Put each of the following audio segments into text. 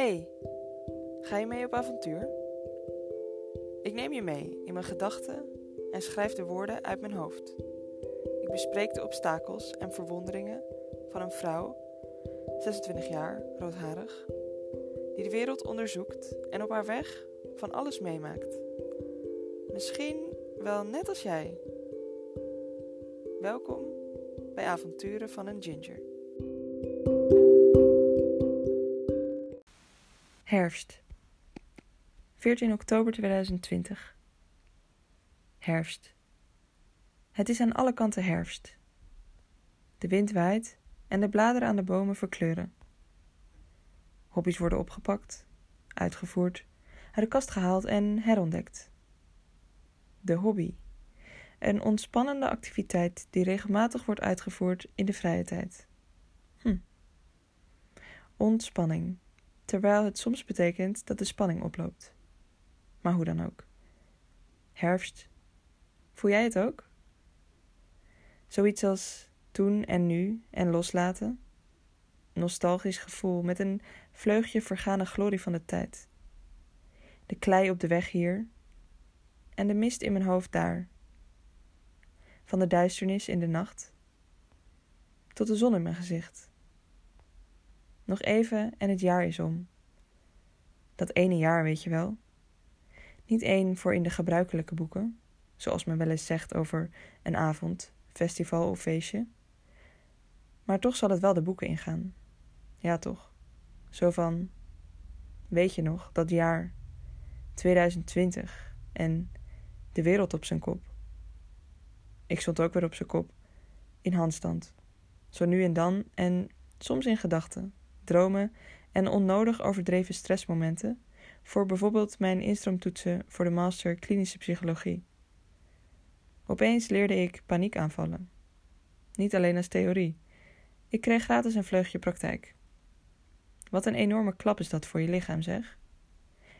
Hey, ga je mee op avontuur? Ik neem je mee in mijn gedachten en schrijf de woorden uit mijn hoofd. Ik bespreek de obstakels en verwonderingen van een vrouw, 26 jaar, roodharig, die de wereld onderzoekt en op haar weg van alles meemaakt. Misschien wel net als jij. Welkom bij Avonturen van een Ginger. Herfst. 14 oktober 2020. Herfst. Het is aan alle kanten herfst. De wind waait en de bladeren aan de bomen verkleuren. Hobby's worden opgepakt, uitgevoerd, uit de kast gehaald en herontdekt. De hobby. Een ontspannende activiteit die regelmatig wordt uitgevoerd in de vrije tijd. Hm. Ontspanning terwijl het soms betekent dat de spanning oploopt. Maar hoe dan ook. Herfst. Voel jij het ook? Zoiets als toen en nu en loslaten. Nostalgisch gevoel met een vleugje vergane glorie van de tijd. De klei op de weg hier en de mist in mijn hoofd daar. Van de duisternis in de nacht tot de zon in mijn gezicht. Nog even en het jaar is om. Dat ene jaar, weet je wel. Niet één voor in de gebruikelijke boeken, zoals men wel eens zegt over een avond, festival of feestje. Maar toch zal het wel de boeken ingaan. Ja, toch? Zo van: Weet je nog, dat jaar 2020 en de wereld op zijn kop. Ik stond ook weer op zijn kop, in handstand. Zo nu en dan en soms in gedachten dromen en onnodig overdreven stressmomenten voor bijvoorbeeld mijn instroomtoetsen voor de master klinische psychologie. Opeens leerde ik paniekaanvallen. Niet alleen als theorie. Ik kreeg gratis een vleugje praktijk. Wat een enorme klap is dat voor je lichaam, zeg.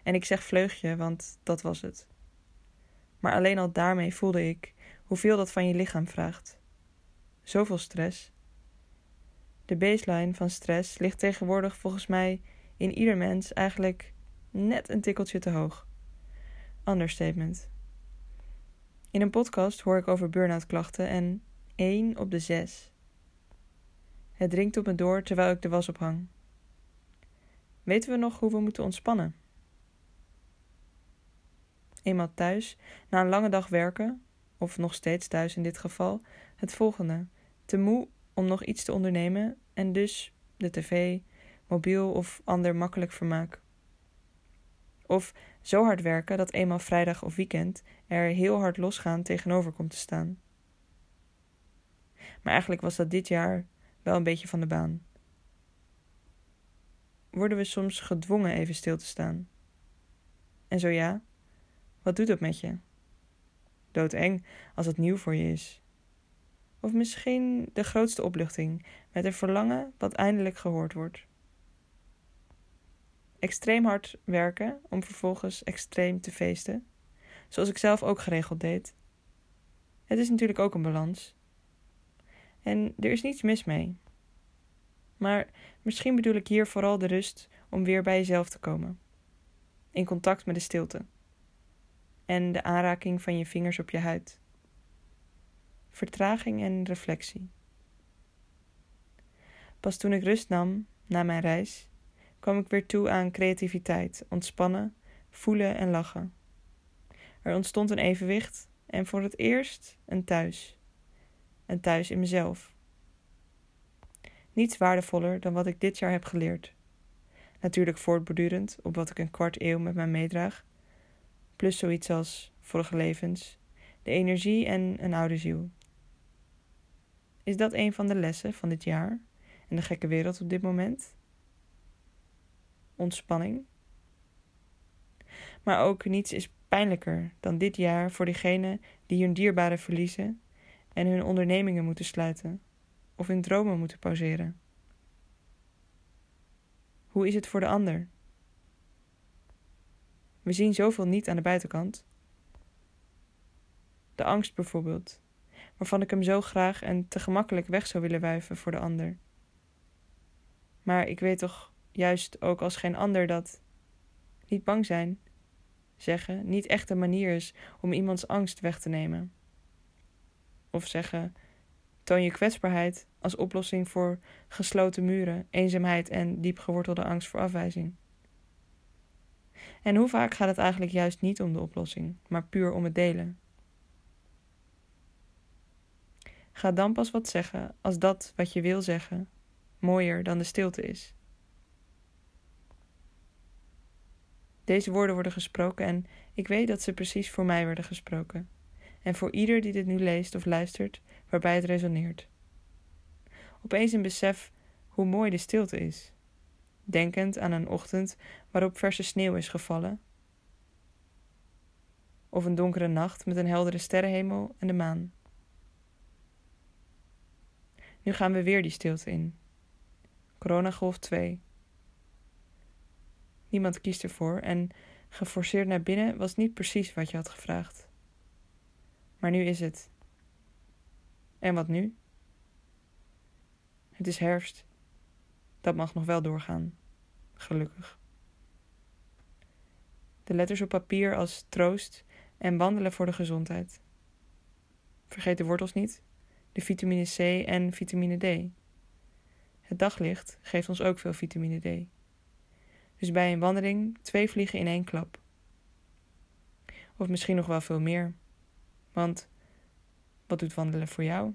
En ik zeg vleugje, want dat was het. Maar alleen al daarmee voelde ik hoeveel dat van je lichaam vraagt. Zoveel stress, de baseline van stress ligt tegenwoordig volgens mij in ieder mens eigenlijk net een tikkeltje te hoog. Understatement. In een podcast hoor ik over burn-out klachten en 1 op de 6. Het dringt op me door terwijl ik de was ophang. Weten we nog hoe we moeten ontspannen? Eenmaal thuis, na een lange dag werken, of nog steeds thuis in dit geval, het volgende: te moe om nog iets te ondernemen en dus de tv, mobiel of ander makkelijk vermaak. Of zo hard werken dat eenmaal vrijdag of weekend er heel hard losgaan tegenover komt te staan. Maar eigenlijk was dat dit jaar wel een beetje van de baan. Worden we soms gedwongen even stil te staan? En zo ja, wat doet dat met je? Doodeng als het nieuw voor je is. Of misschien de grootste opluchting met een verlangen wat eindelijk gehoord wordt. Extreem hard werken om vervolgens extreem te feesten, zoals ik zelf ook geregeld deed. Het is natuurlijk ook een balans. En er is niets mis mee. Maar misschien bedoel ik hier vooral de rust om weer bij jezelf te komen. In contact met de stilte. En de aanraking van je vingers op je huid vertraging en reflectie. Pas toen ik rust nam na mijn reis, kwam ik weer toe aan creativiteit, ontspannen, voelen en lachen. Er ontstond een evenwicht en voor het eerst een thuis. Een thuis in mezelf. Niets waardevoller dan wat ik dit jaar heb geleerd. Natuurlijk voortbordurend op wat ik een kwart eeuw met mij meedraag, plus zoiets als vorige levens, de energie en een oude ziel. Is dat een van de lessen van dit jaar en de gekke wereld op dit moment? Ontspanning. Maar ook niets is pijnlijker dan dit jaar voor diegenen die hun dierbaren verliezen en hun ondernemingen moeten sluiten of hun dromen moeten pauzeren. Hoe is het voor de ander? We zien zoveel niet aan de buitenkant. De angst bijvoorbeeld, waarvan ik hem zo graag en te gemakkelijk weg zou willen wuiven voor de ander. Maar ik weet toch juist ook als geen ander dat niet bang zijn, zeggen, niet echt een manier is om iemands angst weg te nemen. Of zeggen, toon je kwetsbaarheid als oplossing voor gesloten muren, eenzaamheid en diep gewortelde angst voor afwijzing. En hoe vaak gaat het eigenlijk juist niet om de oplossing, maar puur om het delen? Ga dan pas wat zeggen als dat wat je wil zeggen mooier dan de stilte is. Deze woorden worden gesproken en ik weet dat ze precies voor mij werden gesproken. En voor ieder die dit nu leest of luistert, waarbij het resoneert. Opeens een besef hoe mooi de stilte is. Denkend aan een ochtend waarop verse sneeuw is gevallen. Of een donkere nacht met een heldere sterrenhemel en de maan. Nu gaan we weer die stilte in. Coronagolf 2. Niemand kiest ervoor en geforceerd naar binnen was niet precies wat je had gevraagd. Maar nu is het. En wat nu? Het is herfst. Dat mag nog wel doorgaan. Gelukkig. De letters op papier als troost en wandelen voor de gezondheid. Vergeet de wortels niet, de vitamine C en vitamine D. Het daglicht geeft ons ook veel vitamine D. Dus bij een wandeling twee vliegen in één klap. Of misschien nog wel veel meer. Want wat doet wandelen voor jou?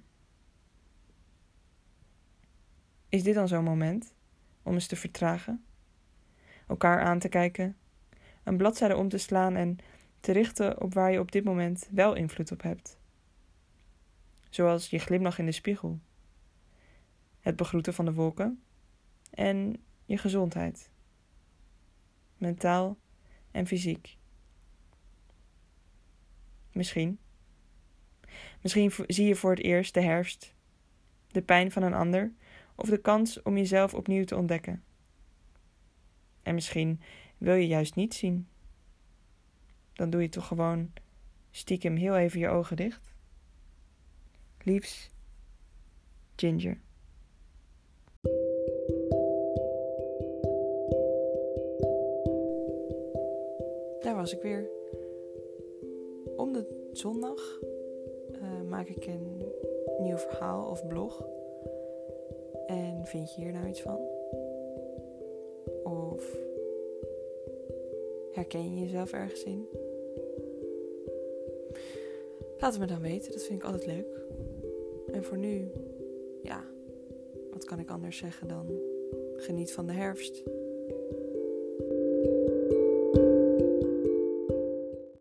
Is dit dan zo'n moment om eens te vertragen? Elkaar aan te kijken, een bladzijde om te slaan en te richten op waar je op dit moment wel invloed op hebt. Zoals je glimlach in de spiegel, het begroeten van de wolken en je gezondheid mentaal en fysiek. Misschien. Misschien zie je voor het eerst de herfst, de pijn van een ander of de kans om jezelf opnieuw te ontdekken. En misschien wil je juist niet zien. Dan doe je toch gewoon stiekem heel even je ogen dicht. Liefs, Ginger. was ik weer. Om de zondag uh, maak ik een nieuw verhaal of blog. En vind je hier nou iets van? Of herken je jezelf ergens in? Laat het me dan weten, dat vind ik altijd leuk. En voor nu, ja, wat kan ik anders zeggen dan geniet van de herfst.